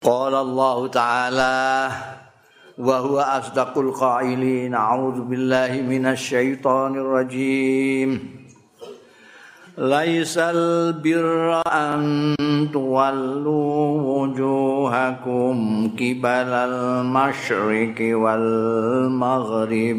قال الله تعالى وهو أصدق القائلين أعوذ بالله من الشيطان الرجيم. ليس البر أن تولوا وجوهكم قبل المشرق والمغرب.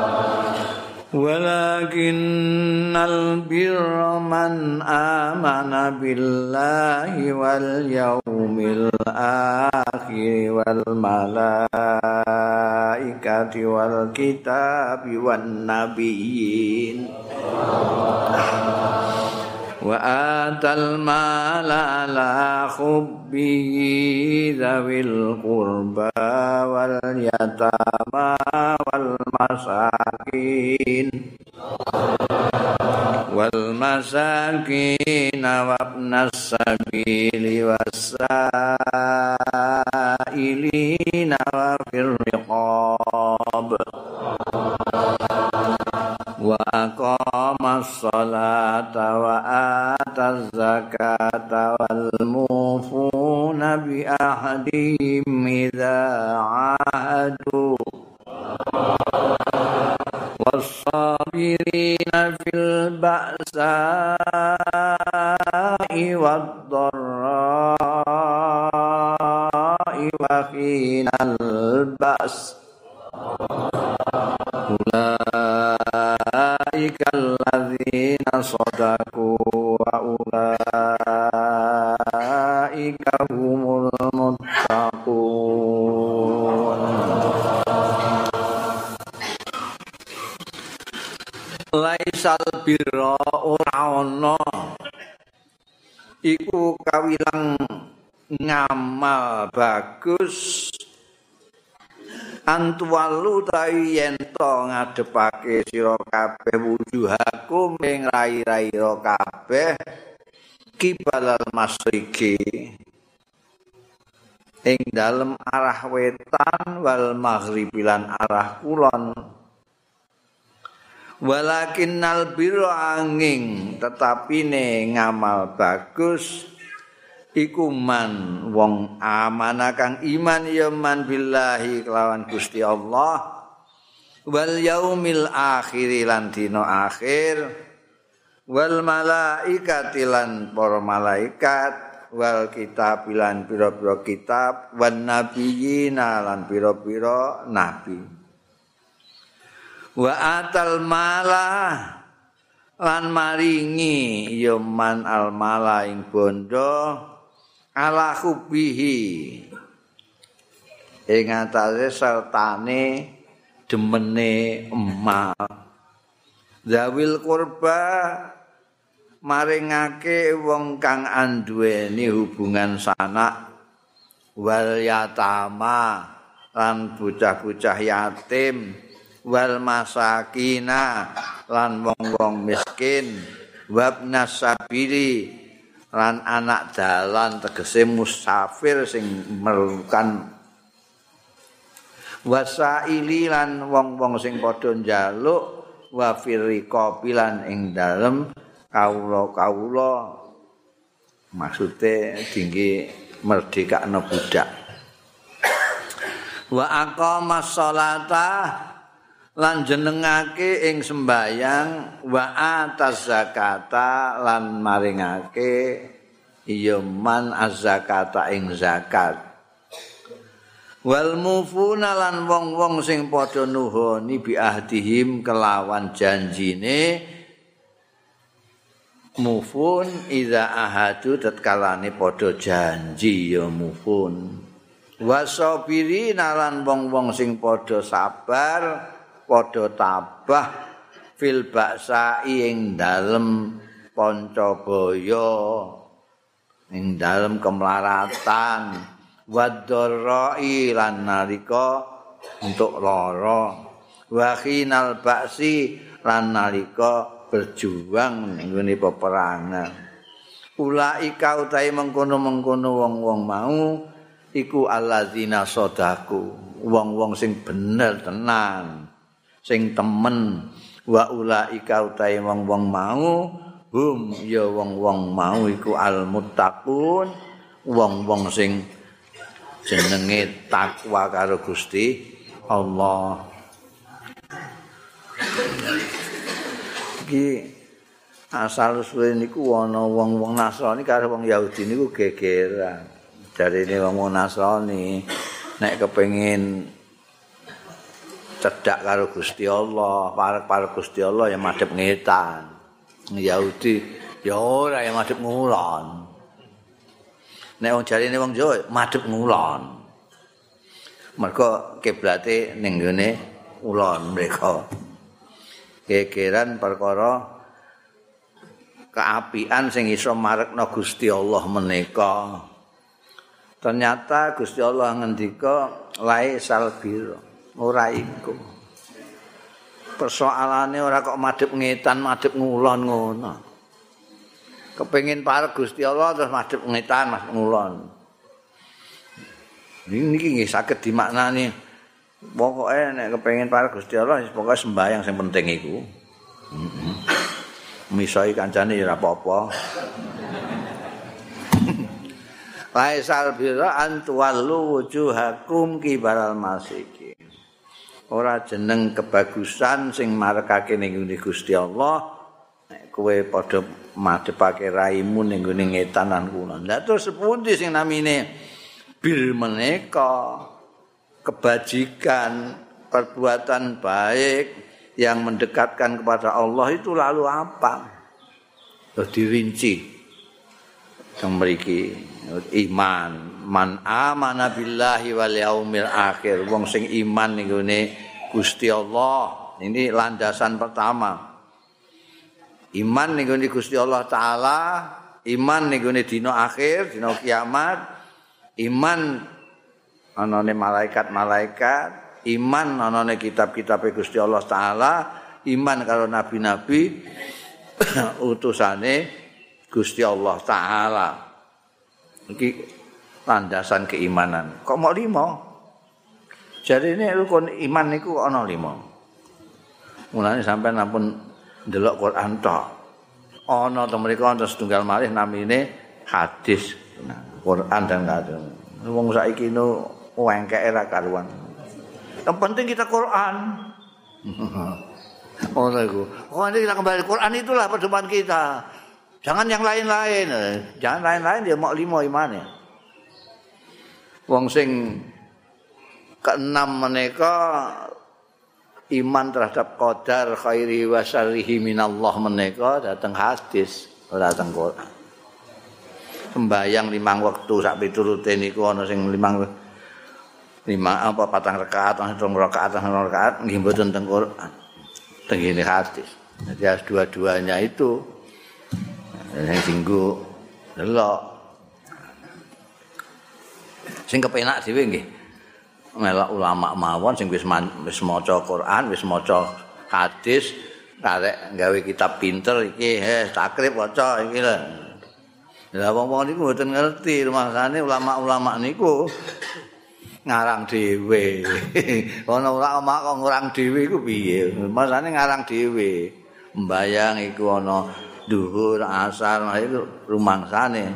ولكن البر من آمن بالله واليوم الآخر والملائكة والكتاب والنبيين وآتى المال على حبه ذوي القربى واليتامى والمساكين. والمساكين وابن السبيل والسائلين وفي الرقاب. وأقام الصلاة وآتى الزكاة والموفون بأحدهم إذا عاهدوا والصابرين في البأساء والضراء وحين البأس أولئك ulaika alladzina sadaku wa ulaika humul muttaqun. Laisal birra ora ana iku kawilang ngamal bagus. Antualu tayen to ngadepake sira kabeh wujuhakum ing rai-rai kabeh. Kibalal masriki ing dalem arah wetan wal maghribi lan arah kulon. Walakinnal birra angin tetapi ne ngamal bagus. Iku man wong amanah kang iman ya man billahi kelawan Gusti Allah wal yaumil akhir lan dina akhir. Wal malaikati lan para malaikat. Wal kitab lan pira-pira kitab. Wan nabiyina lan pira-pira nabi. Wa atal malah lan maringi ya man al mala ing bondo. Ala hubihi ing atase sertane demene emal zawil kurba maringake wong kang anduweni hubungan sanak wal yatama lan bocah-bocah yatim wal masakina lan wong-wong miskin wabna sabili lan anak dalan tegese musafir sing merukan wasaili lan wong-wong sing padha njaluk wa firriqa lan ing dalem kawula-kawula maksude tinggi merdekakno budak. Wa aqama sholata lan jenengake ing sembayang wa atas zakata lan maringake ya man az-zakata ing zakat wal mufuna lan wong-wong sing padha nuhoni bi ahdihim kelawan janjine mufun iza ahadu tatkalane padha janji ya mufun. Wasabiri lan wong-wong sing padha sabar padha tabah fil baksa ing dalem pancabaya ing dalem kemlaratan wadharai lan nalika untuk lara. Wa khinal baksi lan nalika berjuang ning peperangan. Ulaika utahe mengkono-mengkono wong-wong mau iku alladzina sadaku wong-wong sing bener tenan sing temen. Wa ulaika utahe wong-wong mau hum ya wong-wong mau iku almuttaqun. Wong-wong sing jenenge takwa karo Gusti Allah iki asal suwe niku ana wong-wong Nasrani karo wong Yahudi niku gegeran. Jarine wong-wong Nasrani nek kepengin cedak karo Gusti Allah, parek-parek Gusti Allah ya madhep ngetan. Yahudi ya ora ya madhep ngulon. Nek wong jarine wong Jawa madhep ngulon. Mergo kiblate ning ngene ulon mereka. Gegeran perkara keapian sing iso marekno Gusti Allah menika. Ternyata Gusti Allah ngendika lae salbir ora iku. Persoalane ora kok madhep ngetan, madhep ngulon ngono. Kepengin parek Gusti Allah terus madhep ngetan, mas ngulon. Niki nggih saged dimaknani. Pokoke nek kepengin parek Gusti Allah pokoke sembahyang sing penting iku. Heeh. misoi kancane ya apa-apa. Laisal bira antuallu wujuhakum kibaral masiki. Ora jeneng kebagusan sing marekake ning Gusti Allah nek kowe padha madhepake raimu ning gone ngetanan kuna. Lah terus sepundi sing namine bir menika? Kebajikan perbuatan baik yang mendekatkan kepada Allah itu lalu apa? Terus dirinci. Yang memiliki iman. Man amana billahi wal yaumil akhir. Wong sing iman ning Gusti Allah. Ini landasan pertama iman ning Gusti Allah taala iman ning dina akhir dina kiamat iman anane malaikat-malaikat iman ana kitab-kitab Gusti Allah taala, iman karo nabi-nabi utusane Gusti Allah taala. Iki landasan keimanan. Kok mau lima? Jadi ini rukun iman niku ana lima. Mulane sampai ampun ndelok Quran tok. Ana to mriku ana setunggal malih namine hadis. Nah, Quran dan kadang. Wong saiki no wengkeke ra karuan. Yang penting kita Quran. oh itu. Pokoknya kita kembali Quran itulah perjumpaan kita. Jangan yang lain-lain. Jangan lain-lain dia mau lima imannya. Wong sing keenam menika iman terhadap qadar khairi wa syarrihi minallah menika dateng hadis dateng Quran. Sembayang limang waktu sak piturute niku ana sing limang lima apa patang rakaat langsung rakaat langsung rakaat nggih mboten teng Quran. Teng hadis. Jadi harus dua-duanya itu yang singgu delok. Sing kepenak dhewe nggih melok ulama mawon sing wis wis maca Quran wis maca hadis karek gawe kitab pinter iki he takrib waca iki lho Lah wong-wong niku mboten ngerti rumangsane ulama-ulama niku ngarang dhewe. Ana omak kok ngarang dhewe iku piye? Masane ngarang dhewe. Mbayang iku ana dhuwur asar iku rumangsane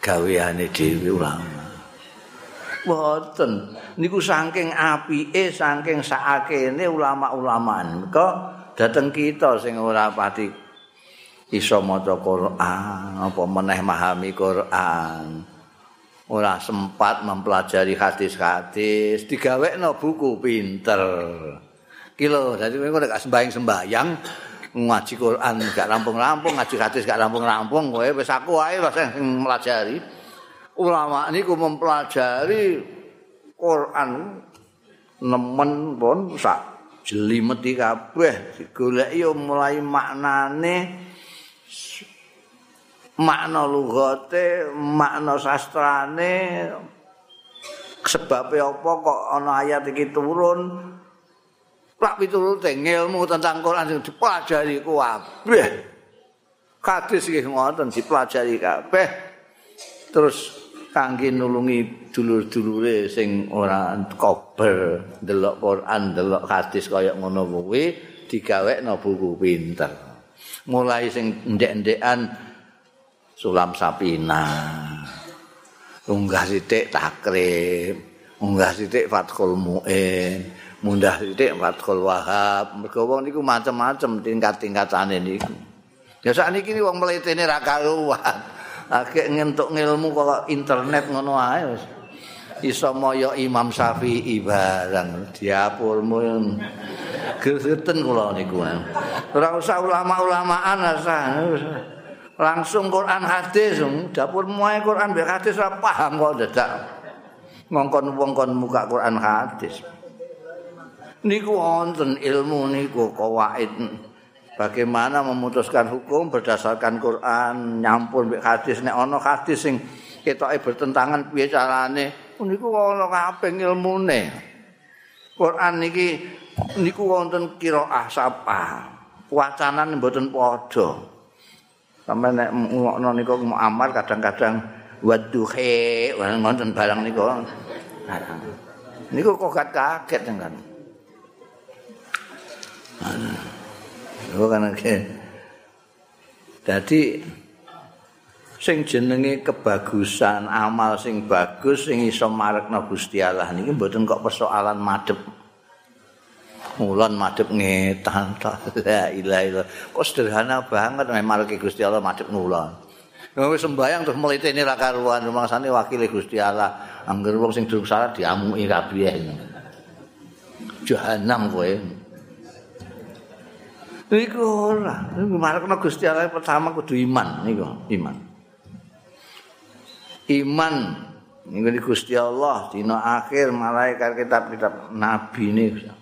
gaweane dhewe ulama. Boten niku saking apike saking sakakene ulama-ulama kok dateng kita sing ora pati iso maca Quran apa meneh memahami Quran. ora sempat mempelajari hadis-hadis, digawekno buku pinter. Kilo, jadi kowe nek sembayang-sembayang ngaji Quran gak rampung-rampung, ngaji hadis gak rampung-rampung, kowe wis aku wae sing mempelajari. Ulama niku mempelajari Quran nemen pun sak jelimeti kabeh digoleki mulai maknane makna lugate, makna sastrane, sebabnya apa kok ana ayat iki turun? Lak piturute ilmu tentang Quran sing dipelajari kabeh. Hadis nggih ngoten dipelajari kabeh. Terus kangge nulungi dulur-dulure sing ora kober delok Quran, delok hadis kaya ngono kuwi digawekno buku pinter. Mulai sing ndek-ndekan sulam sapina. Unggah sithik takrib, unggah sithik fathul muin, mundah sithik fathul wahab. Mergo wong niku macam-macam tingkat-tingkatane niku. Ya sakniki wong mletene ra karuan. Akeh ngentuk ilmu kok internet ngono ae wis. Iso moyo Imam Syafi'i barang diapurmu. Geseten kula niku. Ora usah ulama-ulamaan asah. Langsung Quran hadis, dapur muai Quran be hadis ora paham kok dadak. Ngongkon wong kon muka Quran hadis. Niku wonten ilmu niku kawaid. Bagaimana memutuskan hukum berdasarkan Quran nyampur mbek hadis. Nek ana hadis sing ketoke bertentangan piye carane? Niku ana kabeh ilmune Quran niki niku wonten qiraah sapa? Wacanan mboten padha. Sampe nek ngono niku muamar kadang-kadang wadduhe wonten barang niku. Niku kok kaget kan Oh kan Dadi sing jenenge kebagusan amal sing bagus sing iso marekna Gusti Allah niki mboten kok persoalan madhep. Mulan madhep ngetan ta la ilaha illallah. Kok sederhana banget marke Gusti Allah madhep ngulon. Wis sembayang terus mlitene ra karuan rumangsane wakile Gusti Allah. Angger wong sing durung salat diamuki kabeh. Jahanam kowe. Iku ora. Iku marakna Gusti Allah pertama kudu iman niku, iman. Iman niku Gusti Allah dina akhir malaikat kitab-kitab nabi niku.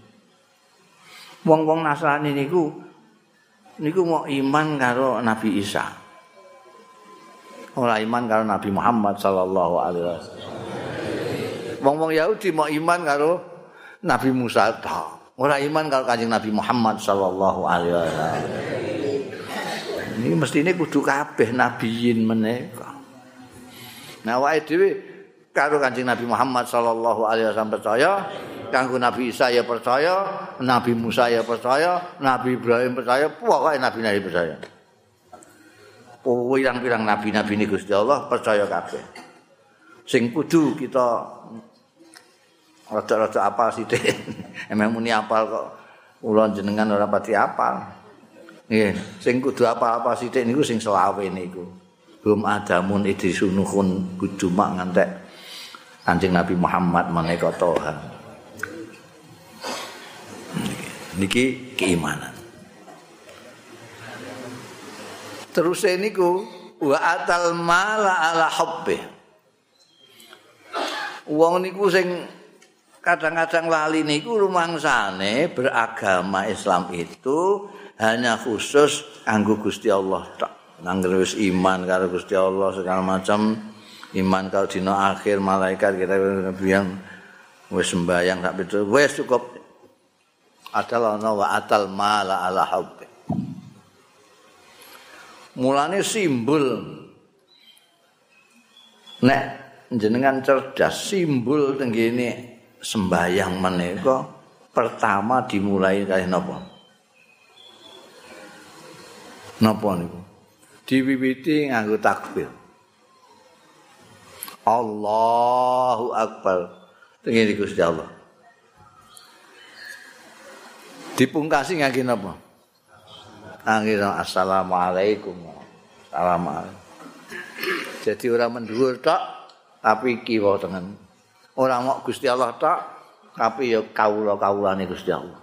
Wong-wong Nasrani niku niku mau iman karo Nabi Isa. Ora iman karo Nabi Muhammad sallallahu alaihi wasallam. Wong-wong Yahudi mau iman karo Nabi Musa tok. Ora iman kalau kanjeng Nabi Muhammad sallallahu alaihi wasallam. Ini mesti ini kudu kabeh nabiyin menika. Nah wae dhewe karo kanjeng Nabi Muhammad sallallahu alaihi wasallam percaya, kanggo Nabi Isa ya percaya, Nabi Musa ya percaya, Nabi Ibrahim percaya, pokoke nabi-nabi percaya. Pirang-pirang nabi-nabi ini Gusti Allah percaya kabeh. Sing kudu kita rada-rada apal sithik. Emang muni apal kok kula jenengan ora pati apal. Nggih, sing kudu apal-apal sithik niku sing selawe niku. Hum adamun idrisunuhun bujumak ngantek Kanjeng Nabi Muhammad menika Tuhan. Niki keimanan. Terus niku wa atal mala ala hubbi. Wong niku sing kadang-kadang lali niku rumangsane beragama Islam itu hanya khusus kanggo Gusti Allah tok. Nangger wis iman karo Gusti Allah segala macam. Iman kalau dina akhir malaikat kita biang wis sembayang sak itu wis cukup. Adalah ana wa atal mala ala hubbi. Mulane simbol. Nek jenengan cerdas simbol tenggene sembayang menika pertama dimulai kali napa? Napa niku? Diwiwiti nganggo takbir. Allahu Akbar. Tengene Gusti Allah. Dipungkasi ngangge napa? Ngangge assalamualaikum. Assalamualaikum. Jadi orang mendhuwur tok tapi kiwa tengen ora mok Gusti Allah tok tapi ya kawula-kawulane Gusti Allah.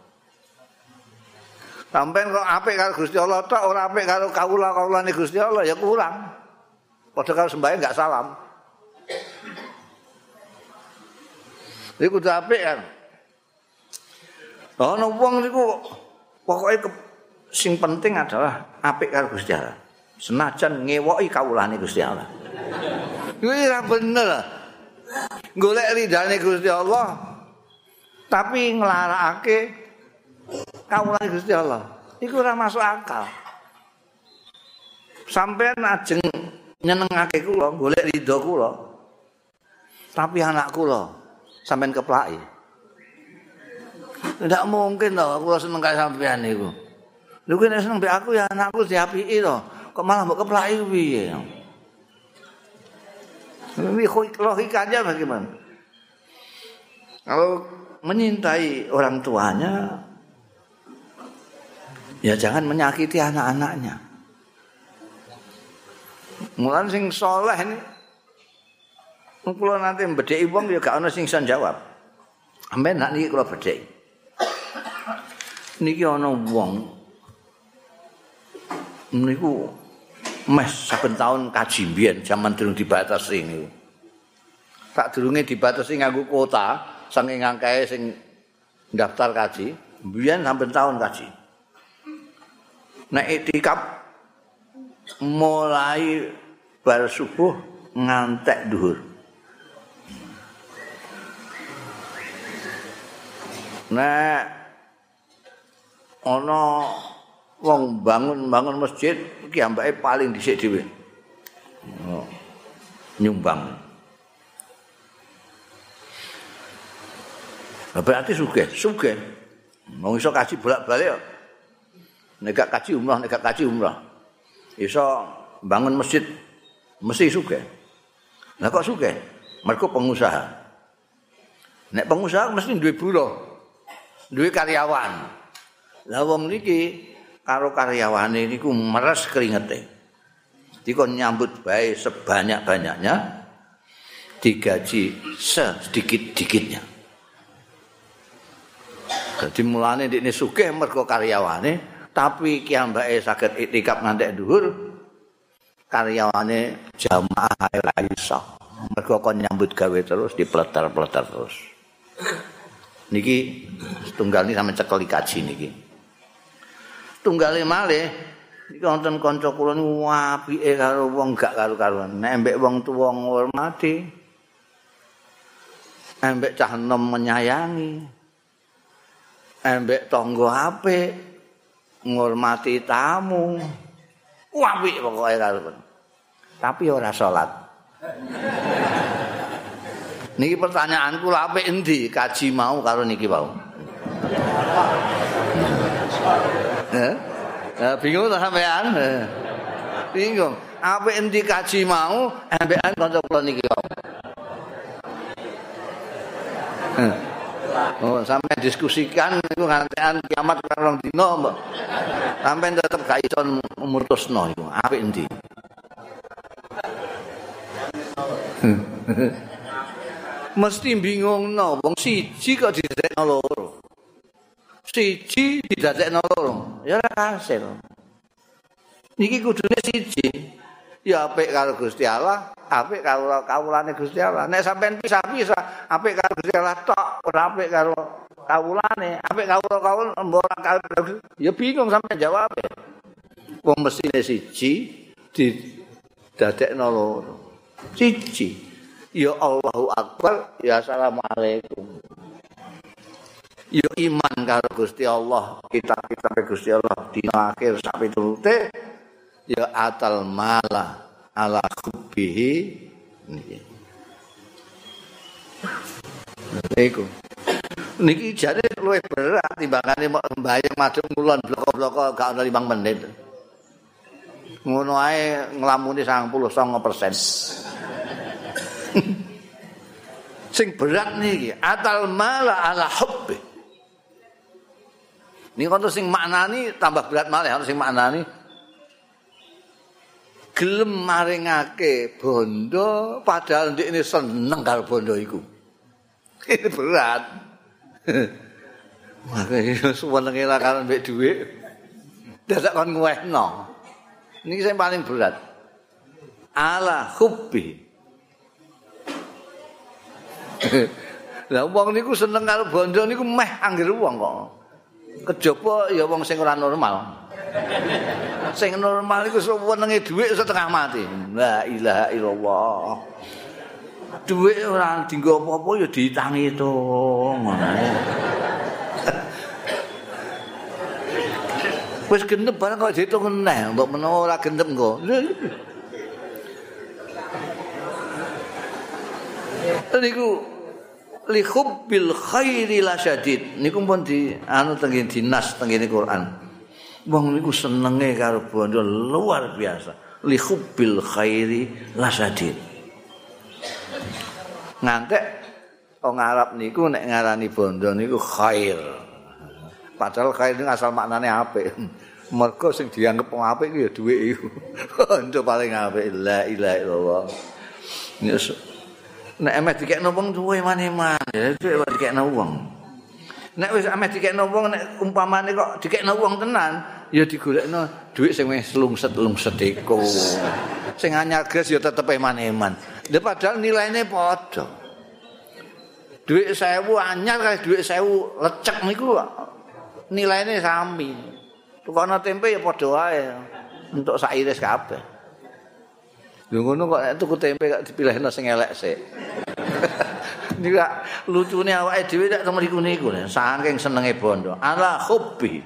Sampeyan kok apik karo Gusti Allah tok ora apik karo kawula-kawulane Gusti Allah ya kurang. Padha karo sembahyang enggak salam. Iku kudu apik kan. Ana wong niku pokoke sing penting adalah apik karo Gusti Allah. Senajan ngewoki kawulane Gusti Allah. Kuwi ora bener. Golek ridane Gusti Allah tapi nglarakake kawulane Gusti Allah iku ora masuk akal Sampeyan ajeng nyenengake kula, golek ridho kula. Tapi anak kula sampean keplaki. Tidak mungkin toh kula seneng kaya sampean niku. Lho kene seneng mbek aku ya anakku diapiki to. Kok malah mbok keplaki piye? Ini logikanya bagaimana? Kalau menyintai orang tuanya, ya jangan menyakiti anak-anaknya. Mulan sing soleh ini, kalau nanti bedai wong ya gak ada sing bisa jawab. Ambil nak niki kalau bedai. Niki ada wong, niku mes saben tahun kaji mbiyen jaman durung dibatasi niku. Tak durunge dibatasi nganggo kota saking ngangkae sing daftar kaji, mbiyen saben tahun kaji. Nek itikaf mulai bar subuh ngantek dhuwur. Nek ana wong bangun-bangun masjid iki ambake paling dhisik dhewe. Oh. Nyumbang. Berarti sugih, sugih. Mau iso kaji bolak-balik kok. Nek kaji umrah, nek kaji umrah. Iso bangun masjid mesti sugih. Lah kok sugih? Mergo pengusaha. Nek pengusaha mesti duwe buruh. Duwe karyawan. Lah wong niki karo karyawane niku meres keringete. Dikon nyambut bae sebanyak-banyaknya digaji sedikit-dikitnya. Jadi mulane ndekne sugih mergo karyawane, tapi ki ambake saged iktikaf ngantek dhuwur karyawane jamaah ora iso. Mergo kon nyambut gawe terus dipleter-pleter terus. Niki setunggal ini sampe cekel kaji niki. Tunggale malih. Iki wonten kanca kula apike karo wong gak karo-karuan nek mbek wong tuwa ngurmati mbek cah enom menyayangi mbek tangga apik ngurmati tamu. Apik pokoke karo tapi ora salat. Niki pertanyaanku lha apik endi? Kaji mau karo niki Eh? Bingung ta sampean? Bingung. Apa endi kaji mau ambekan kanca kula niki kok. Oh, sampai diskusikan itu ngantean kiamat karong dino, Mbak. Sampai tetap gak iso mutusno iku. Apik endi? Mesti bingung no, wong siji kok didadekno loro. Siji didadekno loro. Ya ora kasil. Niki kudune siji. Ya apik karo Gusti Allah apik karo kawulane Gusti Allah. Nek sampean pisah-pisah apik karo Gusti Allah tok ora apik karo kawulane. Apik karo kawul ora karo ya bingung sampean jawab. Wong mesine siji didadekno loro. Siji. Ya Allahu Akbar ya assalamualaikum yo iman karo Gusti Allah kita kita Gusti Allah di akhir sampai turute ya atal mala ala kubihi Niku. Niki jare luwih berat timbangane mbayang madhep ngulon bloko-bloko gak ana 5 menit. Ngono ae nglamuni 99%. Sing berat niki atal mala ala hubbi. Ini kalau sing maknani tambah berat malah harus sing maknani. Gelem maringake bondo padahal ini seneng karo bondo iku. Ini berat. Makanya suwenenge lah karo mbek dhuwit. Dadak kon nguwehno. Ini sing paling berat. Ala hubbi. Lah wong niku seneng karo bondo niku meh anggere wong kok. Kejaba ya wong sing ora normal. Sing normal iku senenge dhuwit setengah mati. La ilaha illallah. Dhuwit ora dienggo apa-apa ya ditangi to. Ngono. Wis genep barang kok diitung neh, mbok menawa ora genep engko. Niku li hubbil khairi lasyadid. Niku pun di anu tengene dinas tengene Quran. Wong niku senenge karo bondo luar biasa. Li hubbil khairi lasyadid. Ngantek wong Arab niku nek ngarani bondo niku khair. Padahal khair niku asal maknane apik. Mergo sing dianggep wong apik ya dhuwit iku. Bondo paling apik la ilaha illallah. Nek emeh dikekno wong duwe mane-mane, duwe dikekno wong. Nek wis emeh dikekno wong nek umpamane kok dikekno wong tenan, ya digolekno dhuwit sing wis lungset-lungset iku. Sing anyar gres ya tetep eman-eman. Lha padahal nilaine padha. Dhuwit 1000 anyar kali dhuwit 1000 lecek niku nilaine sami. Tukono tempe ya padha wae. Untuk sak iris kabeh. Lho ngono kok tuku tempe kok dipilihno sing elek sik. Niku lucune awake dhewe nek teng mriku niku saking senenge bondo. Ala hubbi.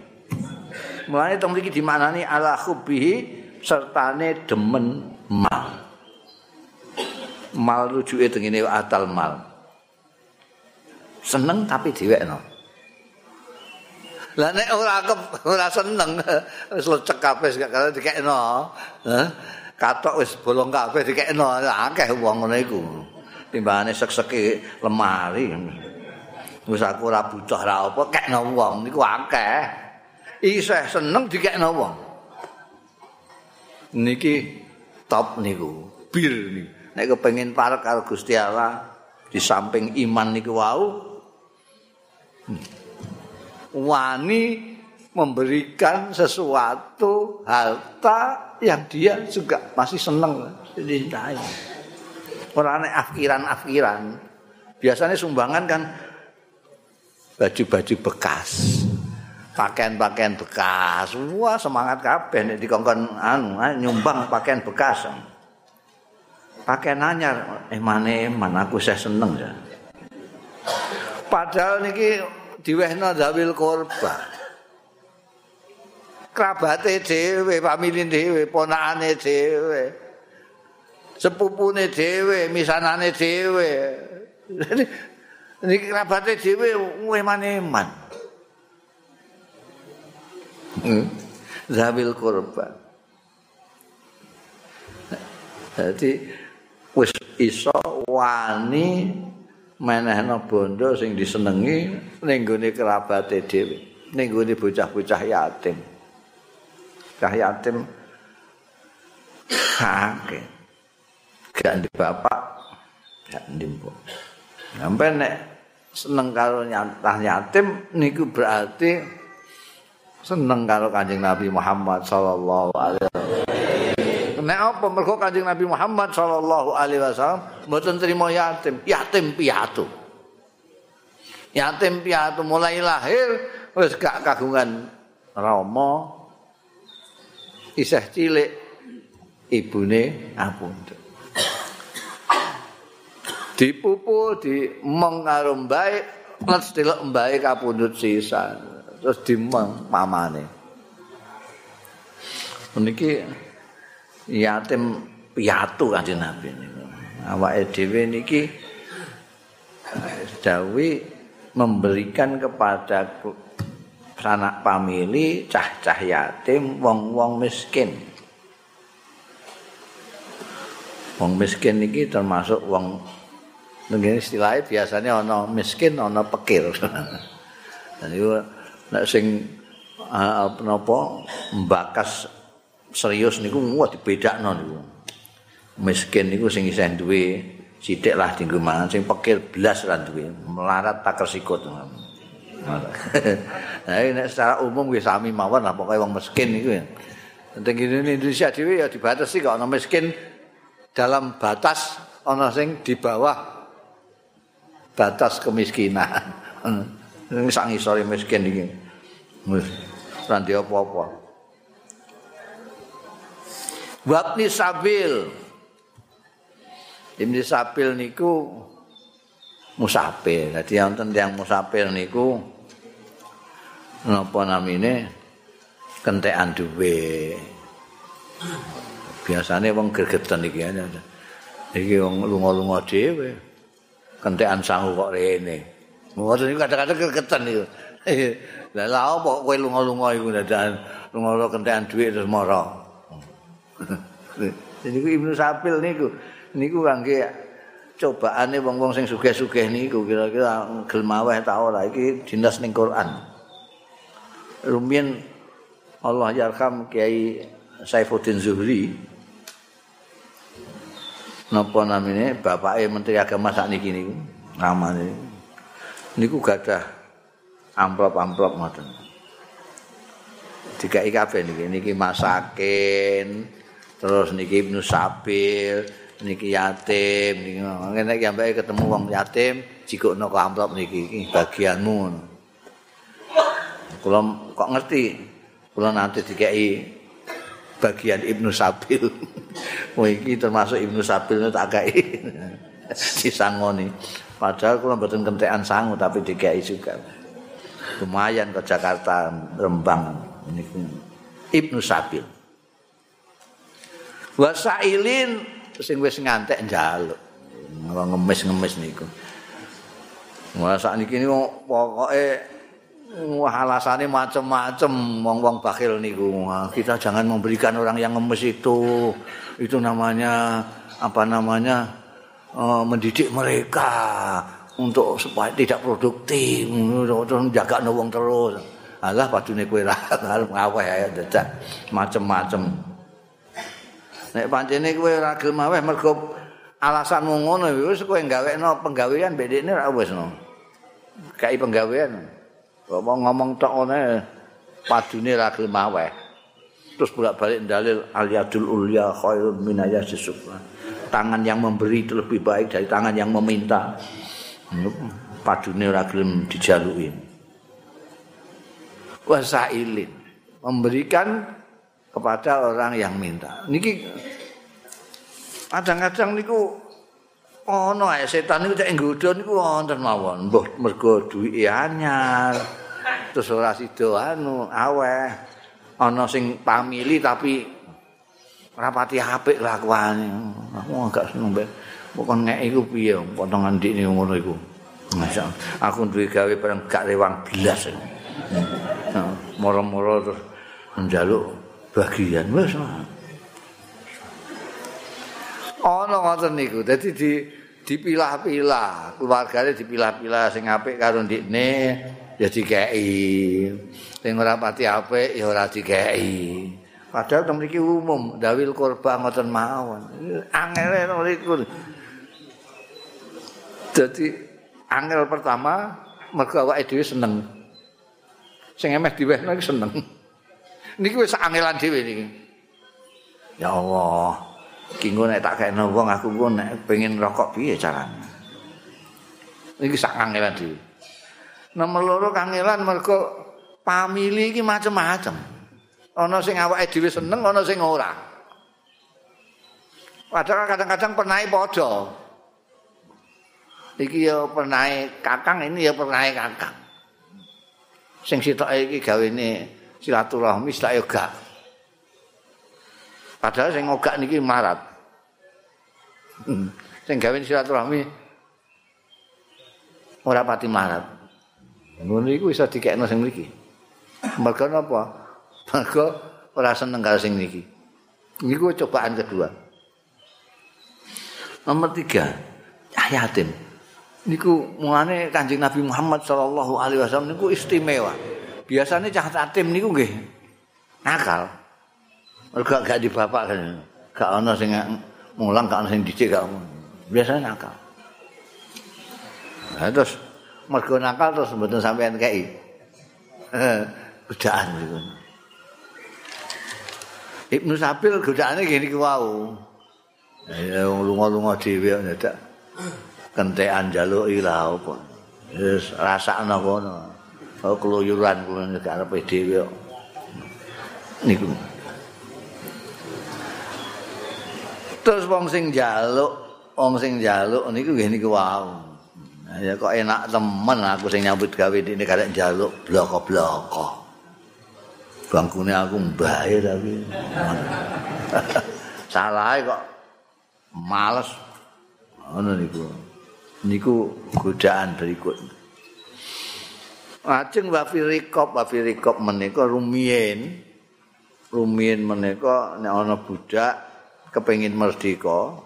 Mulane teng mriki dimaknani ala hubbi sertane demen mal. Mal rujuke tengene atal mal. Seneng tapi diwekno. Lah nek ora ora seneng wis lecek kabeh gak karo dikekno. Hah? Katok wis bolong kabeh dikekno. Akeh wong ngono iku. Timbangane sek-seki lemari. Wis aku ora butuh ra apa kekno wong. Niku akeh. Isih seneng dikekno wong. Niki top niku bir niku. Nek kepengin parek karo Gusti Allah di samping iman niku wau wani memberikan sesuatu harta yang dia juga masih seneng dicintai. Orang aneh afkiran-afkiran. Biasanya sumbangan kan baju-baju bekas. Pakaian-pakaian bekas. Wah semangat kabeh nek dikongkon anu nyumbang pakaian bekas. Pakaian anyar eh mana mana aku saya seneng ya. Padahal niki diwehno dawil korban. Kerabate dhewe, famili dhewe, ponakane dhewe. Sepupune dhewe, misanane dhewe. Niki kerabate dhewe eman-eman. Hmm. Zawil korban. Jadi wis iso wani menehno bondo sing disenengi ning gone kerabate dhewe, ning gone bocah-bocah yatim. Cah yatim kakek gak di bapak gak di mbok. Sampai nek seneng karo nyatah yatim niku berarti seneng karo kanjeng Nabi Muhammad sallallahu alaihi wasallam. Nek apa mergo kanjeng Nabi Muhammad sallallahu alaihi wasallam mboten trimo yatim yatim piatu. Yatim piatu mulai lahir wis gak kagungan rama isih cilik ibune apundhut dipupu di meng karo mbae lan delok mbae kapundhut sisan. Terus dimeng mamane. Niki yatim piatu kanjeng Nabi niku awake dhewe niki dawi memberikan kepada sanak pamili, cah-cah yatim, wong-wong miskin. Wong miskin iki termasuk wong ngene istilahnya biasanya ana miskin ana pekir. Dan itu nek sing apa mbakas serius niku wah dibedakno niku. Miskin niku sing isih duwe sithik lah dienggo mangan sing pekir blas ra duwe melarat tak kersikut. Nah, nek secara umum wis sami mawon lah pokoke wong miskin iku ya. Teng Indonesia dhewe ya dibatasi kok ana miskin dalam batas ana sing di bawah batas kemiskinan. Sing sak ngisore miskin iki. Wis ora apa-apa. Wabni sabil. Ibni sabil niku musafir. Dadi wonten tiyang musafir niku napa namine kentekan duwe. Biasane wong gregeten iki ya. Iki wong lunga-lunga dhewe. Kentekan sangu kok rene. Ngoten iki kadang-kadang gregeten iki. Lah lha apa kowe lunga-lunga iku dadakan lunga kentekan duwe terus mara. Niku Ibnu Sapil niku niku kangge cobaane wong-wong sing sugih-sugih niku kira-kira gelem aweh ta ora? Iki dinas ning Quran. Rumiyin Allah yarham Kiai Saifuddin Zuhri. Napa namine? Bapake Menteri Agama sak niki niku namane. Niku gadah amplop-amplop ngoten. Dikai kabeh niki. Niki masakin terus niki Ibnu Sabil niki yatim niki ngene iki ambek ketemu wong yatim jikokno kok amplop niki iki bagianmu. Kula kok ngerti kula nanti dikai bagian Ibnu Sabil. Oh iki termasuk Ibnu Sabil tak kai disangoni. Padahal kula mboten kentekan sangu tapi dikai juga. Lumayan ke Jakarta Rembang niku. Ibnu Sabil. Wasailin sing wis ngantek njaluk. Ngemis-ngemis niku. Wah sakniki niku pokoke wah alasane macem-macem wong-wong bakhil niku. Kita jangan memberikan orang yang ngemis itu. Itu namanya apa namanya? Uh, mendidik mereka untuk supaya tidak produktif, untuk jaga wong terus. Alah padune kowe ra ngaweh ya dadak macem-macem. Nek pancene kowe ora gelem aweh mergo alasanmu ngono wis kowe gawekno penggawean bedene ora wis no. Kai penggawean. Kok ngomong tok ngene padune ora gelem aweh. Terus bolak-balik dalil aliyadul ulya khairun min ayasisufla. Tangan yang memberi itu lebih baik dari tangan yang meminta. Padune ora gelem dijaluki. Wasailin memberikan kepada orang yang minta. Niki kadang-kadang niku ana oh, setan niku cek nggodho niku wonten mawon. Mbah mergo duwike anyar. Terus ora sida anu aweh. Ana sing pamili tapi rapati apik lakuane. Aku agak seneng bae. Pokon ngek iku piye potongan ndik niku ngono iku. Masa aku duwe gawe bareng gak rewang bilas. Moro-moro terus njaluk bagian wis ana ngoten niku. Dadi di dipilah-pilah. Keluargane dipilah-pilah sing apik karo ndikne ya dikeki. Sing ora pati apik ya ora dikeki. Padahal teng mriki umum dawil kurba ngoten mawon. Angel niku dadi angel pertama mergo awake dhewe seneng. Sing emeh diwehno iki seneng niki wis angelan dhewe niki. Ya Allah, iki nek tak kene wong aku ku nek pengen rokok piye carane. Niki sak angelan dhewe. Nomor loro kangelan mergo pamili iki macem-macem. Ana sing awake dhewe seneng, ana sing ora. Padahal kadang-kadang pernah padha. Iki ya pernah kakang, ini ya pernah kakang. Sing sitoke iki gawene silaturahmi sak yo gak. Padahal sing ngogak niki marat. Hmm. Sing gawe silaturahmi ora pati marat. Ngono iku iso dikekno sing mriki. Mergo napa? Mergo ora seneng karo sing niki. Niku cobaan kedua. Nomor tiga, yatim. Niku mulane Kanjeng Nabi Muhammad sallallahu alaihi wasallam niku istimewa. Biasanya cah tatim niku nggih nakal. Mergo gak di bapak kan. Gak ana sing mulang, gak ana sing dicek gak. Biasanya nakal. Nah, terus mergo nakal terus mboten sampean kei. Godaan niku. Ibnu Sabil godaane gini ku wau. Ya lunga-lunga dhewe ndak kentekan njaluk ila apa. Wis rasakno kono. Oh keluyuran kula nek arep dhewe kok. Niku. Terus wong sing njaluk, wong sing njaluk niku nggih niku wau. Ya kok enak temen aku sing nyambut gawe dene karek njaluk bloko-bloko. bangkune aku mbae tapi salah kok males ngono niku niku godaan berikut Ajeng wa firikop wa firikop menika rumiyin rumiyin menika nek ana budak kepengin merdeka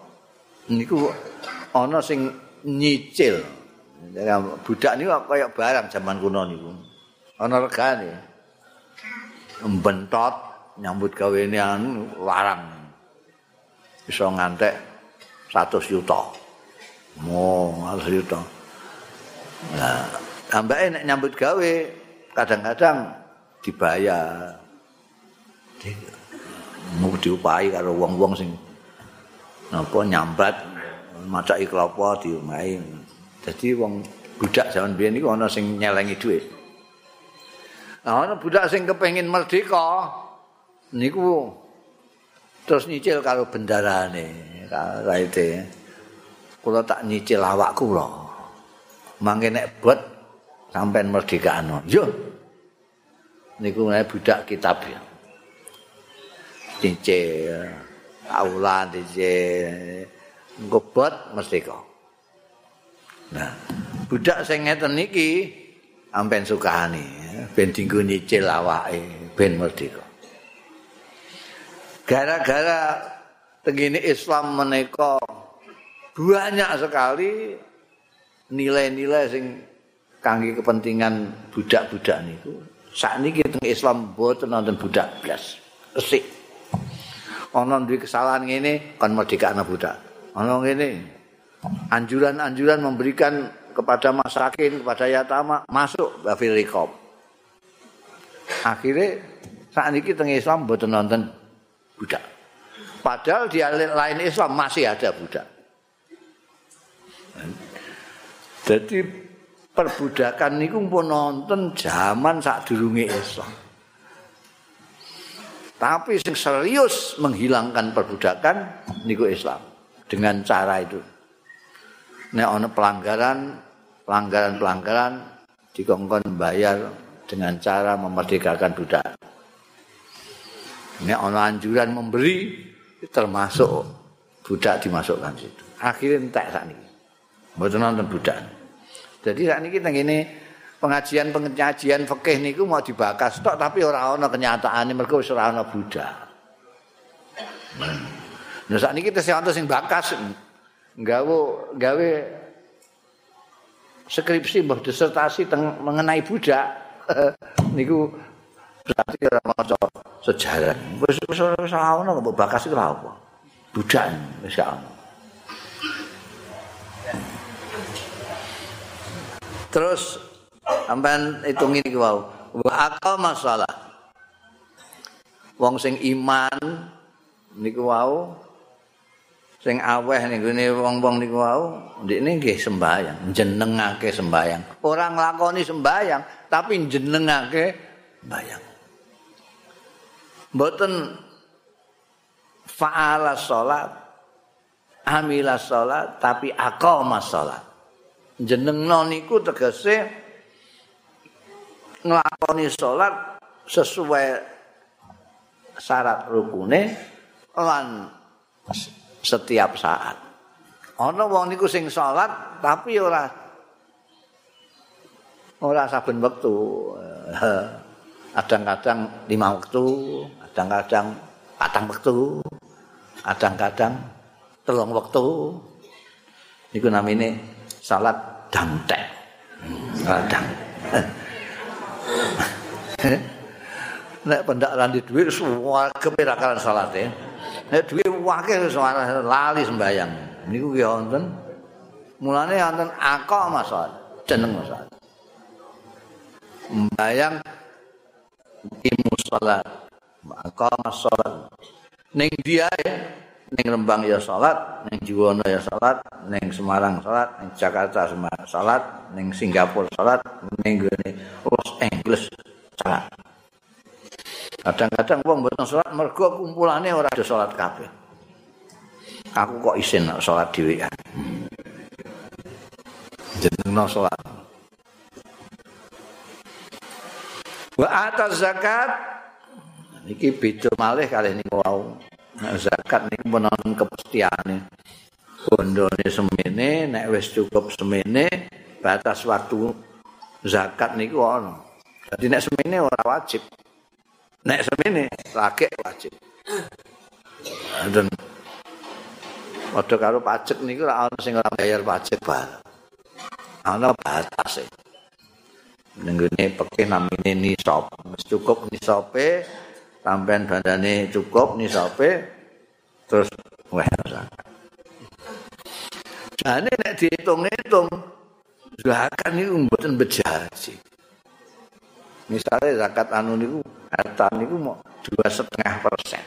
niku ana sing nyicil. Budak niku kaya barang zaman kuno niku. Ana regane. Mbentot nyambut gaweane anu larang bisa ngantek 100 juta mo 100 juta nah ambake nek nyambut gawe kadang-kadang dibayar mau diupahi karo wong-wong sing napa nyambat macak klopo diomahi dadi wong budak zaman biyen iku ana sing nyelengi dhuwit Nah, ana budak sing kepengin merdeka niku terus nyicil karo bendarane, kaite. Kula tak nyicil awakku lho. Mangke nek bot sampean merdekano. Yo. Niku nek budak kitab ya. Nyicil aula nyicil ngobot merdeka. Nah, budak sing ngeten niki ampen sukani. ben dinggo nyicil awake ben merdeka. Gara-gara tengene Islam menika banyak sekali nilai-nilai sing kangge kepentingan budak-budak niku. Sakniki teng Islam boten wonten budak blas. Resik. Ana duwe kesalahan ngene kon merdeka anak budak. Ana ngene anjuran-anjuran memberikan kepada masyarakat, kepada yatama masuk bafil rikob. akhirnya saat ini teng Islam buat nonton budak. Padahal di lain Islam masih ada budak. Jadi perbudakan niku pun nonton zaman saat durunge Islam. Tapi yang serius menghilangkan perbudakan niku Islam dengan cara itu. Nek ana pelanggaran, pelanggaran-pelanggaran dikongkon bayar dengan cara memerdekakan budak. Ini ono anjuran memberi termasuk budak dimasukkan situ. Akhirnya entek saat ini. Mboten nonton budak. Jadi saat ini gini pengajian pengajian fikih niku mau dibakas tok tapi ora ana kenyataane mergo wis ora ana budak. Nah saat ini kita sing bakas nggawe gawe skripsi mbah disertasi mengenai budak niku berarti ora maca sejarah. Wis wis ora ono kok bakas iku apa. Budak wis ono. Terus sampean hitung ini wau. Wa akal masalah. Wong sing iman niku wau sing aweh gone wong-wong niku wau ndekne nggih sembayang, jenengake sembayang. Ora nglakoni sembayang, tapi jenengake sembayang. Mboten fa'ala salat, amila salat, tapi aqama salat. Jenengno niku tegese nglakoni salat sesuai syarat rukune lan setiap saat. Ana wong niku sing salat tapi ora ora saben wektu. Kadang-kadang lima waktu, kadang-kadang patang waktu, kadang-kadang telung waktu. Iku namine salat dantek. Kadang. Nek pendak randi duit semua kepirakalan salat ya. Nek duwe wakil suara lali sembayang. Niku ki wonten. Mulane wonten akok masalah jeneng masalah. Sembayang imu salat. Akok masalah. Ning dia ya ning Rembang ya salat, ning Juwono ya salat, ning Semarang salat, ning Jakarta salat, ning Singapura salat, ning Los Angeles salat. Kadang-kadang wong mboten salat mergo kumpulane ora ada salat kabeh. Aku kok isin salat dhewean. Jenengno salat. Wa ata zakat Iki beda malih kalih niku wau. Zakat niku menawa kepastiane. Bondone semene nek wis cukup semene batas waktu zakat niku ana. Dadi nek semene ora wajib. Nek semene lagi wajib. Dan padha karo pajak niku ora ana sing ora bayar pajak bareng. Ana batas e. Nenggone pekeh namine nisab. Wis cukup nisabe sampean bandane cukup nisabe terus weh zakat. Jane nek diitung-itung zakat niku mboten bejaji. Misalnya zakat anu niku harta niku mau dua setengah persen.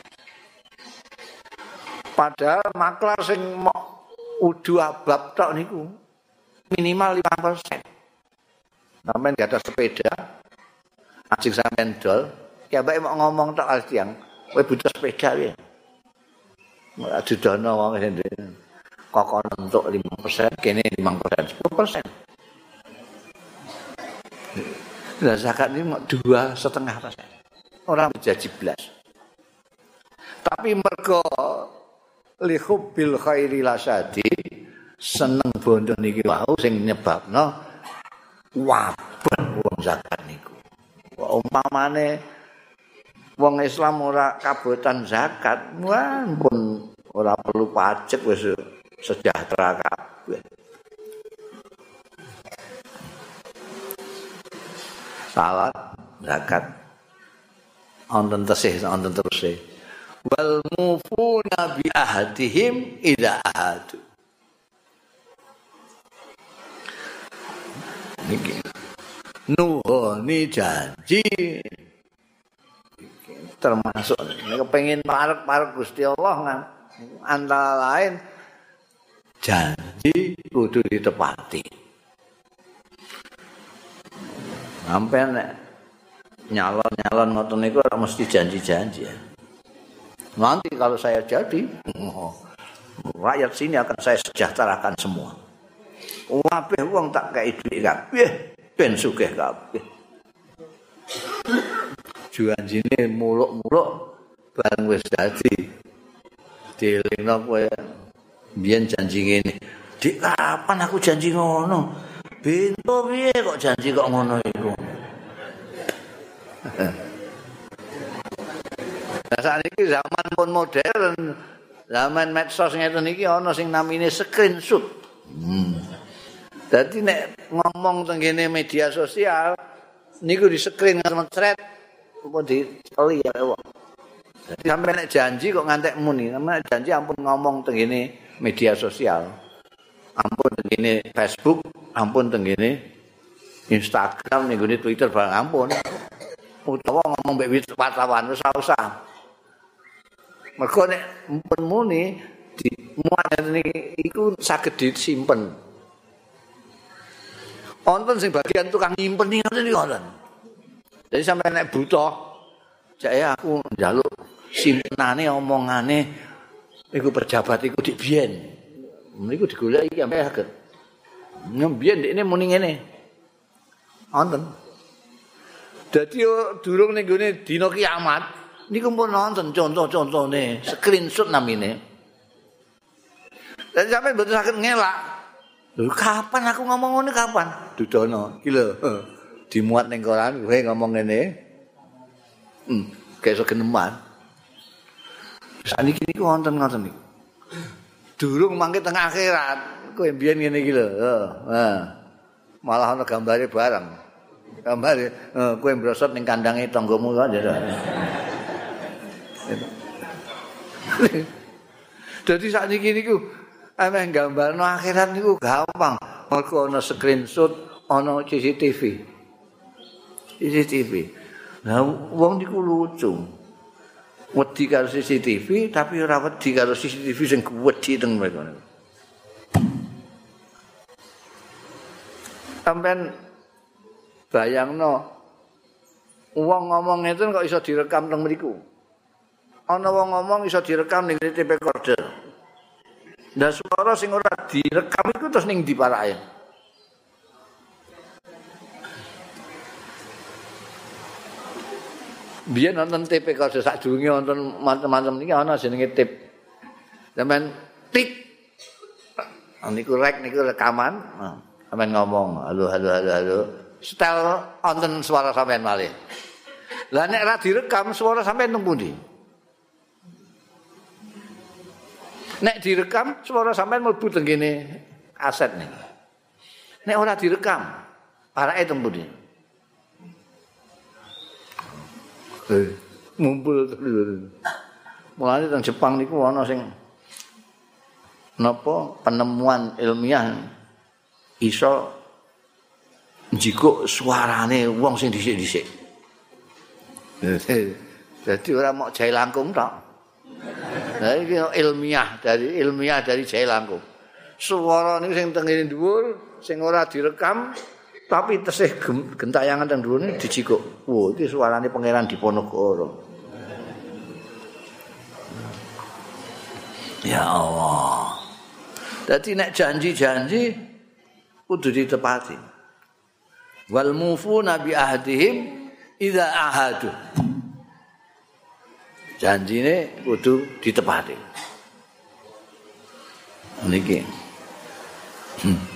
Padahal maklar sing mau udu abab tok niku minimal lima persen. Sampai gak ada sepeda, asik sampean dol, ya baik mau ngomong tok tiang, kowe butuh sepeda ya. Ora didono wong sendiri. Kok untuk lima persen, kene lima persen, sepuluh persen. Nah, zakat ini dua setengah persen. Orang menjadi belas. Tapi mereka lihub bil khairi lasadi seneng bondo niki wau sing nyebabno wabah wong zakat niku. Umpamane wong Islam ora kabotan zakat, wah pun ora perlu pajak wis sejahtera kabeh. salat zakat. Wonten tesih wonten terus wal mufuna bi ahadihim idza ahadu niki. Nuhoni janji termasuk nek pengen parek-parek Gusti Allah kan antara lain janji kudu ditepati sampai nek nyalon-nyalon ngoten niku ora mesti janji-janji ya. Nanti kalau saya jadi, oh, rakyat sini akan saya sejahterakan semua. Wabeh wong tak kayak duit kabeh, ben sugih kabeh. Janjine muluk-muluk bareng wis dadi. Dilingno kowe biyen janji ngene. Dik kapan aku janji ngono? Bento piye kok janji kok ngono iku. Nah saat zaman pun modern, zaman medsos ngeten iki ana sing namine screenshot. Hmm. Dadi nek ngomong teng media sosial niku di screen ngecret apa kali ya wong. Jadi sampai nek janji kok ngantek muni, sampe janji ampun ngomong teng media sosial. Ampun teng Facebook, ampun tenggene Instagram gone Twitter barang ampun. Utawa ngomong mbek wartawan wis usah. Mergo nek ampun muni di muat iku saged disimpen. Wonten sing bagian tukang nyimpen iki. Jadi sampai nek butuh jake aku njaluk simpenane omongane iku pejabat iku dik biyen. Niku digoleki sampai saged. Nyembian ini muni ngene. Wonten. Dadi durung ning gone dina kiamat niku pun nonton contoh-contone screenshot namine. Dan sampai betul sakit ngelak. Lho kapan aku ngomong ngene kapan? Dudono. Iki lho. Dimuat ning koran kowe ngomong ngene. Hmm, kayak segeneman. Saniki niku wonten ngoten niku. Durung mangke tengah akhirat. kowe mbiyen ngene iki lho. Heeh. Malah ana gambare bareng. Gambare eh, kowe mbrosot ning kandange tanggamu kok ya. Dadi sak niki niku ameh gambarno akhirat niku gampang. Mergo ana screenshot, ana CCTV. CCTV. Nah, wong niku lucu. Wedi karo CCTV tapi ora wedi karo CCTV sing wedi teng mereka. sampean bayangno wong ngomong itu kok iso direkam teng mriku ana wong ngomong iso direkam ning tape recorder dan suara sing ora direkam itu terus ning di Biyen nonton TV kok sak nonton macam-macam niki ana jenenge tip. Sampeyan tik. Niku rek niku rekaman. Sampeyan ngomong, halo halo halo halo. Setel wonten suara sampeyan malih. Lah nek ora direkam suara sampeyan nang pundi? Nek direkam suara sampeyan mlebu teng kene aset nih. Nek ora direkam, parake teng pundi? Mumpul mulane teng Jepang niku ana sing napa penemuan ilmiah iso njikuk suarane wong sing dhisik-dhisik. Jadi ora mau jahe langkung tok. Iki ilmiah dari ilmiah dari jahe langkung. Suara niku sing teng dhuwur, sing ora direkam, tapi tesih gentayangan teng dhuwur niku dijikuk. Wo, iki suarane pangeran Diponegoro. Ya Allah. Dadi nek janji-janji kudu ditepati. Wal mufuna bi ahdihim idza ahadu. Janjine kudu ditepati. Niki. Hmm.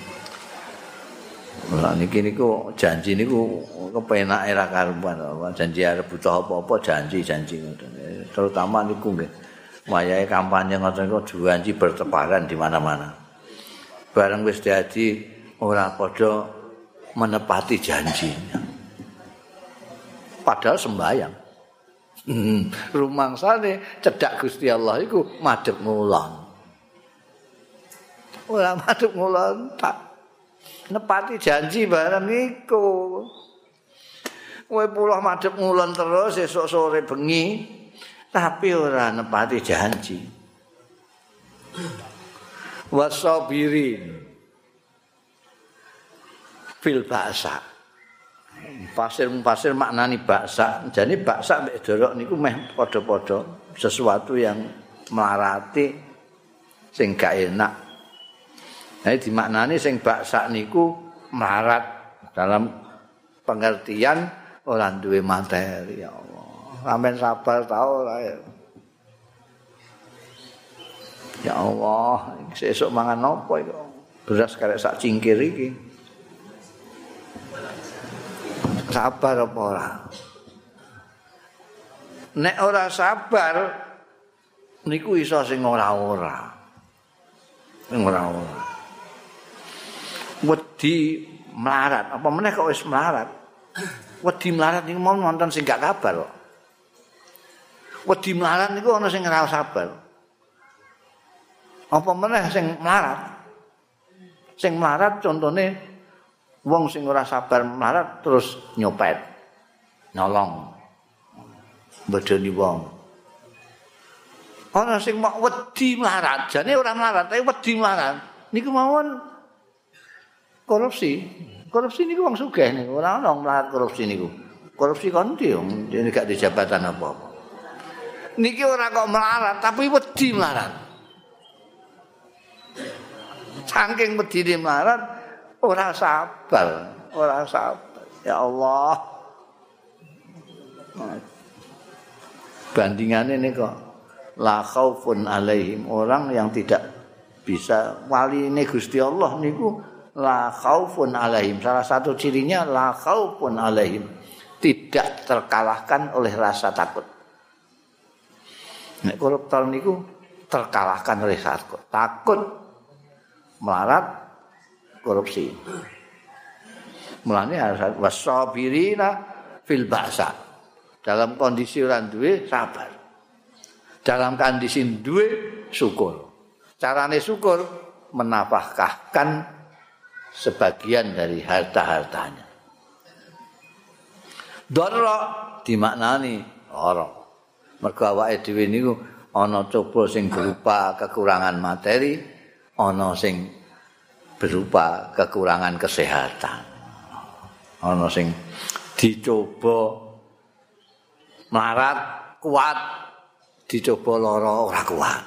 Lah niki niku janji niku kepenak era karuan janji arep butuh apa-apa janji-janji ngoten. Terutama niku nggih. Wayahe kampanye ngoten niku janji bertebaran di mana-mana. Bareng wis dadi ora padha menepati janjinya. Padahal sembayang. Hmm, rumangsane cedak Gusti Allah iku madhep ngulon. Ora madhep ngulon tak nepati janji bareng iku. Kowe pulau madhep ngulon terus esuk sore bengi tapi ora nepati janji. Wasabirin fil baksa. Pasir-pasir maknani baksa. Jadi baksa mek dorok niku meh padha-padha sesuatu yang melarati sing gak enak Nah, dimaknani sing baksa niku marat dalam pengertian orang duwe materi ya Allah. Sampeyan sabar tau ora ya. Ya Allah, sesuk mangan apa itu? Beras karek sak cingkir iki. Sabar apa ora? Nek ora sabar niku iso sing ora-ora. Sing ora-ora. Wedi melarat. Apa meneh kok wis melarat? Wedi melarat niku mau nonton sing gak kabar kok wedi melarat niku ana sing ora sabar apa meneh sing melarat? Sing melarat contone wong sing ora sabar melarat terus nyopet nyolong bedoni wong. Ana sing mau wedi melarat jane ora melarat tapi wedi melarat. Niku mawon korupsi. Korupsi niku wong sugih niku, ora ono mlarat korupsi niku. Korupsi kon ndi wong dene gak di jabatan apa-apa. Niki ora kok melarat, tapi wedi melarat. Saking wedi melarat, ora sabar, ora sabar. Ya Allah. Bandingannya ini kok la khaufun alaihim orang yang tidak bisa wali ini Gusti Allah niku la khaufun alaihim. Salah satu cirinya la khaufun alaihim. Tidak terkalahkan oleh rasa takut. Nek koruptor niku terkalahkan oleh takut. Takut melarat korupsi. Mulane wasabirina fil ba'sa. Dalam kondisi orang duwe sabar. Dalam kondisi duwe syukur. Carane syukur menafkahkan sebagian dari harta-hartanya. Doro dimaknani lara. Mergo awake dhewe niku ana coba sing berupa kekurangan materi, ana sing berupa kekurangan kesehatan. Ana sing dicoba marat kuat, dicoba lara ora kuat.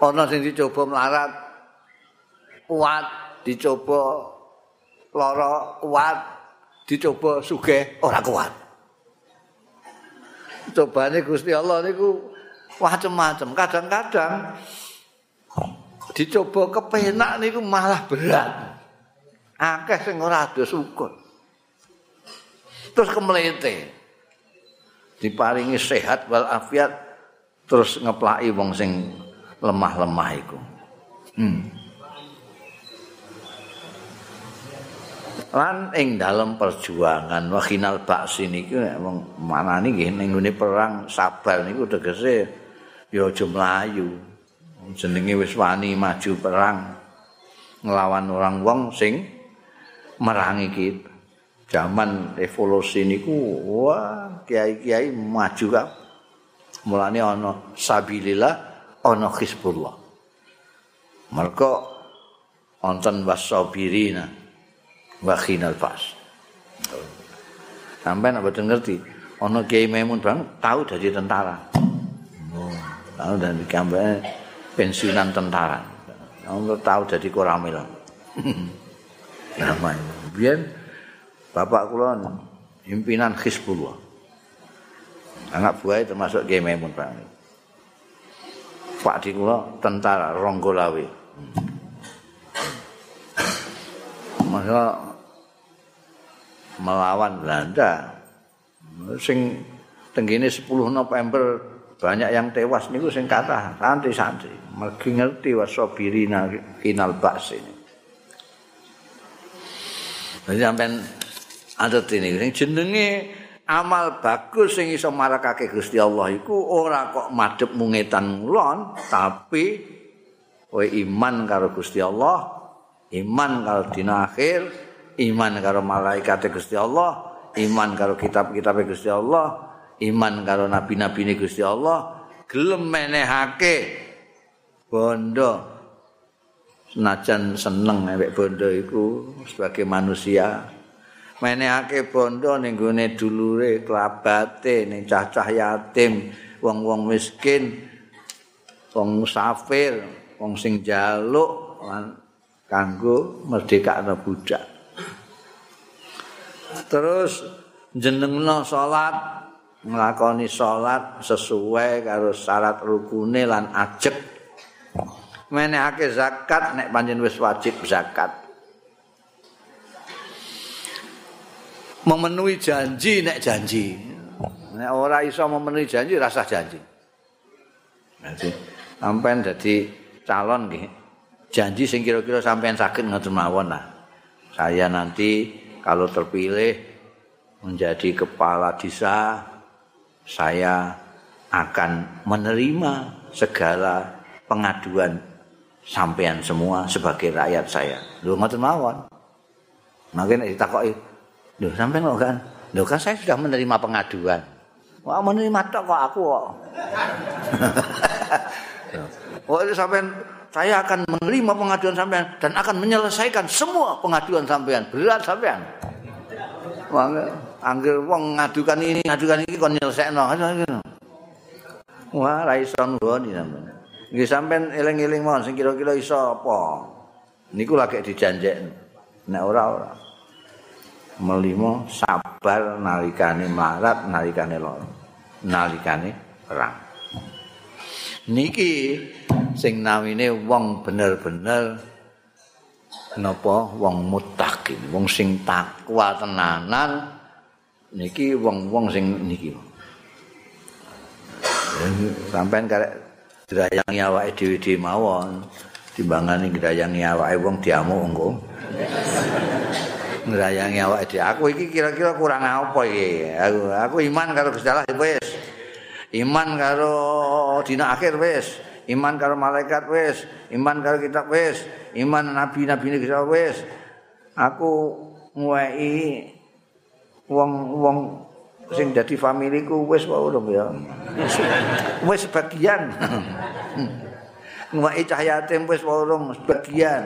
Ana sing dicoba melarat kuat, dicoba lara kuat, dicoba sugih ora kuat. cobane Gusti Allah niku macam-macam. Kadang-kadang dicoba kepenak niku malah berat. Akeh sing ora syukur. Terus kemlete. Diparingi sehat wal afiat terus ngeplaki wong sing lemah-lemah iku. Hmm. Lan ing dalam perjuangan wakhinal baksi niku nek wong manani nggih ning perang sabar niku tegese ya aja mlayu. Jenenge wis wani maju perang nglawan orang wong sing merangi kita. Zaman evolusi niku wah kiai-kiai maju kan. Mulane ana sabilillah ana hizbullah. Mergo wonten wasabirina. Wakhinal pas. Sampai nak betul ngerti, ono Kiai Maimun bang tahu dari tentara. Oh, tahu dari kambe pensiunan tentara. Ono tahu dari koramil. Namanya. Biar bapak kulon pimpinan Hizbullah. Anak buah termasuk Kiai Maimun bang. Pak di kulo tentara Ronggolawe. Masa melawan Belanda. Sing tenggine 10 November banyak yang tewas niku sing kata santri-santri. Mergi ngerti wasobirina final bas ini. Jadi sampean ada ini sing jenenge amal bagus sing iso marakake Gusti Allah iku ora kok madhep mungetan ngulon tapi kowe iman karo Gusti Allah, iman karo dina akhir, iman karo malaikat Gusti Allah, iman karo kitab-kitab Gusti Allah, iman karo nabi-nabi Gusti Allah, gelem menehake bondo senajan seneng nek bondo iku sebagai manusia. Menehake bondo ning gone dulure, kelabate, ning cacah yatim, wong-wong miskin, wong musafir, wong sing jaluk kanggo merdekakno budak. terus jenengno salat nglakoni salat sesuai karo syarat rukune lan ajek menehake zakat nek panjen wis wajib zakat. Memenuhi janji nek janji. Nek ora iso memenuhi janji rasa janji. Jadi sampean dadi calon nggih janji sing kira-kira sampean saged ngoten mawon lah saya nanti kalau terpilih menjadi kepala desa saya akan menerima segala pengaduan sampean semua sebagai rakyat saya. Lho ngoten mawon. Makin ditakoki, "Lho sampean kok kan? Lho kan saya sudah menerima pengaduan." Wah, menerima tok kok aku kok. Oh, sampean saya akan menerima pengaduan sampean dan akan menyelesaikan semua pengaduan sampean. Berat sampean. Angger wong ngadukan ini, ngadukan ini kon nyelesekno. Wah, ra iso nggoni sampean. Nggih sampean eling-eling mawon sing kira-kira iso apa. Niku lagi dijanjekno. Nek ora ora. Melimo sabar nalikane marat, nalikane lara. Nalikane perang. Niki sing namine wong bener-bener napa wong muttaqin wong sing takwa tenanan niki wong-wong sing niki. Sampean karek drayangi awake dhewe-dhewe mawon timbangane drayangi awake wong diamuk engko ngrayangi awake aku iki kira-kira kurang apa iki? Aku aku iman karo Gusti Allah wis iman karo dina akhir wis iman karo malaikat wis, iman karo kitab wis, iman nabi-nabi ini wis. Aku nguweki wong-wong sing dadi familiku wis wae ya. Wis sebagian. Nguweki cah yatim wis wae sebagian.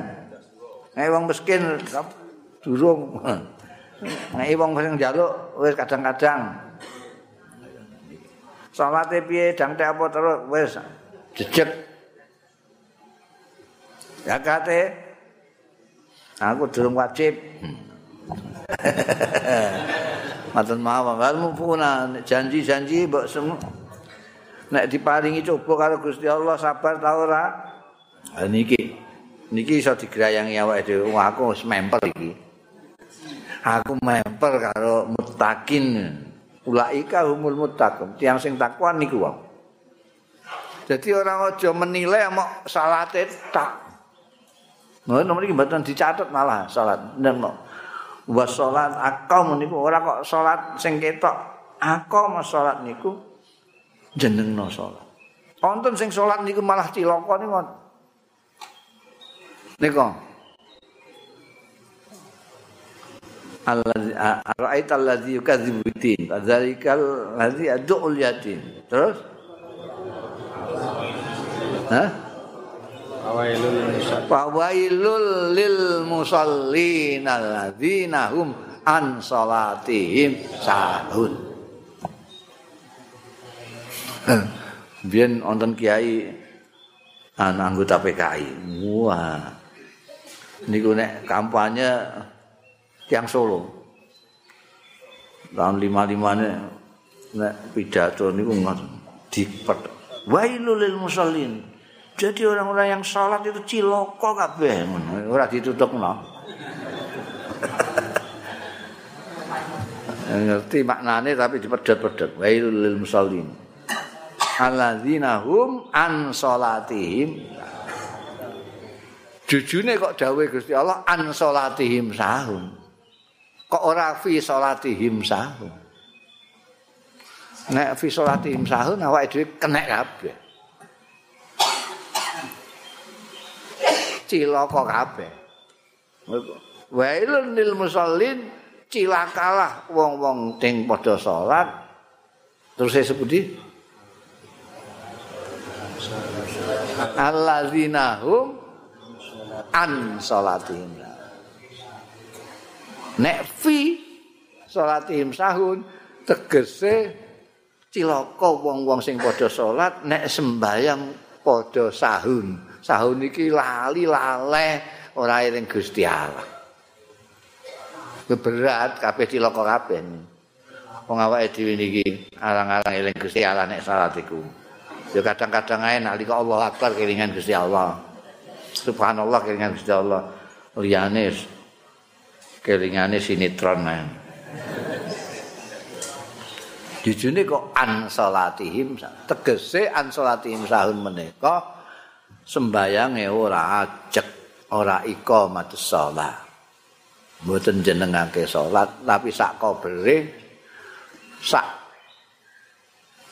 Nek wong miskin durung. Nek wong sing njaluk wis kadang-kadang. Salate piye dangte apa terus? Wis. Jejeg ya kate. Aku durung wajib. Maten mawon. Wal mufuna janji-janji mbok semua nek diparingi coba karo Gusti Allah sabar ta ora? Ha niki. Niki iso digrayangi awake dhewe. Aku wis memper iki. Aku memper karo mutakin ulaika humul muttaqun. Tiang sing takwa niku wae Jadi orang aja menilai mau salate tak. Nah, nomor ini mboten dicatat malah salat. Nek wa salat aqam niku ora kok salat sing ketok. Aqam salat niku jenengno salat. Wonten sing salat niku malah cilaka niku. Niku Allazi araita allazi yukadzibu bidin fadzalikal ladzi ad'ul yatim terus Hah? Fawailul lil musallin alladzina hum an salatihim sahun. Biyen wonten kiai ana anggota PKI. Wah. Niku nek kampanye tiang Solo. Tahun 55 ne nek pidato niku ngoten. Dipet. Wailul lil musallin Jadi orang-orang yang sholat itu ciloko kabeh ora ditutupno. ngerti maknane tapi dipedet-pedet. Wailul lil musallin. Alladzina hum an sholatihim. Jujune kok dawuh Gusti Allah an sholatihim sahun. Kok ora fi sholatihim sahun. Nek fi sholatihim sahun awake dhewe kenek kabeh. cilaka kabeh. Wailun lil musallin cilakalah wong-wong sing padha salat. Terus sebuti Alladzina hum an salatihim. Nek fi salatihim sahun tegese cilaka wong-wong sing padha salat nek sembayang padha sahun. sahun iki lali laleh ora eling Gusti Allah. Berat kabeh cilaka kabeh. Wong awake dhewe niki arang-arang eling Gusti Allah nek salat iku. Ya kadang-kadang ae nalika Allah Akbar kelingan Gusti Allah. Subhanallah kelingan Gusti Allah. Liyane kelingane sinetron ae. Jujune kok an salatihim tegese an salatihim sahun menika sembayange ora ajek ora iqamah shalah mboten jenengake salat tapi sak kobere sak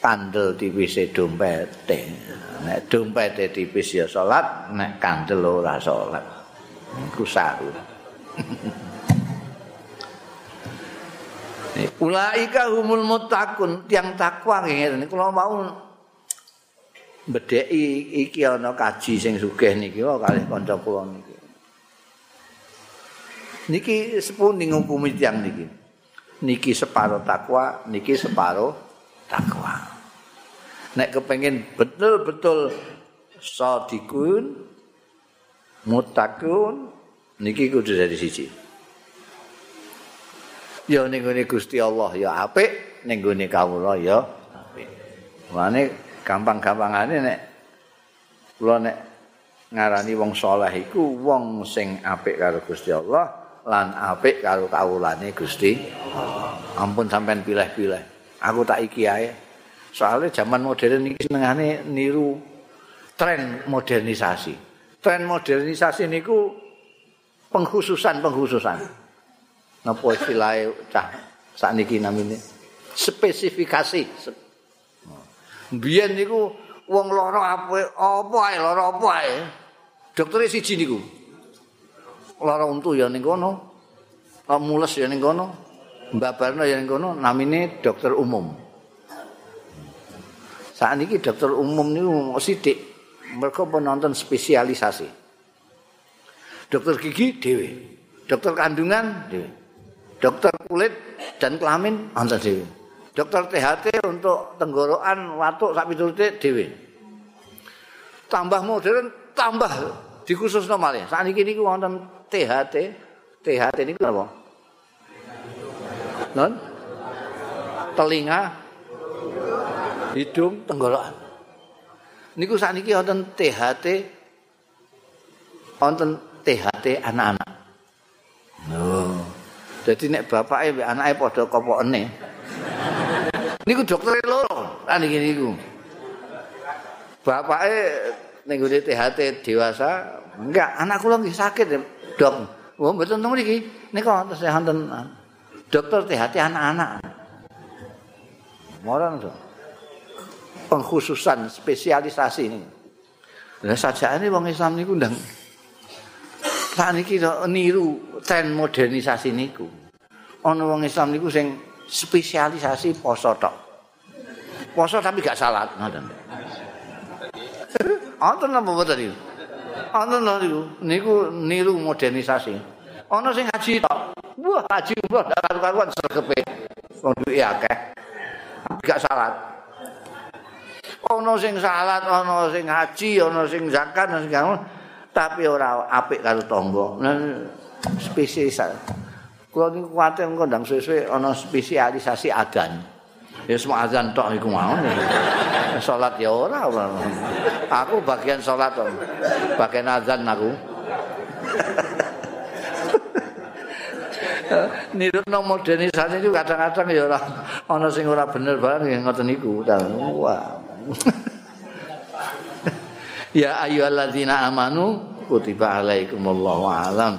kandel tipis dompet nek dompet tipis ya salat nek kandel ora salat. Iku sahur Ulaika humul muttaqun tiang takwa ngene kula mau bedheki iki ana kaji sing sugih niki oh, kalih kanca kula niki. Niki sepundi ngukumi tiyang niki. Niki separo takwa, niki separo takwa. Nek kepengin betul-betul sadikun mutakun niki kudu dari siji. Ya ning Gusti Allah ya apik, ning gone kawula ya apik. Mane gampang-gampangane nek kula nek ngarani wong saleh iku wong sing apik karo Gusti Allah lan apik karo kawulane Gusti ampun sampean pilih-pilih. Aku tak iki ae. Soalnya zaman modern iki senengane niru tren modernisasi. Tren modernisasi niku pengkhususan pengkhususan napa istilahnya cah sakniki namine spesifikasi Biyen niku wong lara apa apa ae lara apa ae. Dokter siji niku. Lara untu ya ning kono. Mules ya ning kono. Mbabarno ya ning kono namine dokter umum. Saat ini dokter umum niku sithik. Mereka penonton spesialisasi. Dokter gigi dewe. Dokter kandungan dewe. Dokter kulit dan kelamin antar dewe. Dokter THT untuk tenggorokan watuk sak piturute dhewe. Tambah modern, tambah dikhususno malih. Saniki niku wonten THT. THT niku apa? Non? telinga, hidung, tenggorokan. Niku sakniki wonten THT wonten THT anak-anak. Jadi nek bapake mbek anake padha kopokne. Niku dokter loro, kan iki niku. Bapake ning THT dewasa, enggak, anak kula nggih sakit, Dok. Oh, mboten teng mriki. Nika terus wonten dokter THT anak-anak. Moran to. Pengkhususan spesialisasi ini. Lah sajane wong Islam niku ndang sakniki niru tren modernisasi niku. Ana wong Islam niku sing spesialisasi poso tok. Poso tapi gak salat, ngoten. Wonten napa mboten iki? Wonten niku, niku niru modernisasi. Ana sing haji tok. Wah, haji umroh dak karu-karuan sregepe. Wong duwe akeh. Gak salat. Ana sing salat, ana sing haji, ana sing zakat, ana sing tapi ora apik karo tangga. Spesies. Kulo niku kuwatir engko ndang suwe-suwe ana spesialisasi adan. Ya semua azan tok iku mau. Salat ya ora. Aku bagian salat to. Bagian azan aku. Nirutno modernisasi itu kadang-kadang ya ora ana sing ora bener bareng ngoten niku. Wah. ya ayyuhalladzina amanu kutiba alaikumullahu alam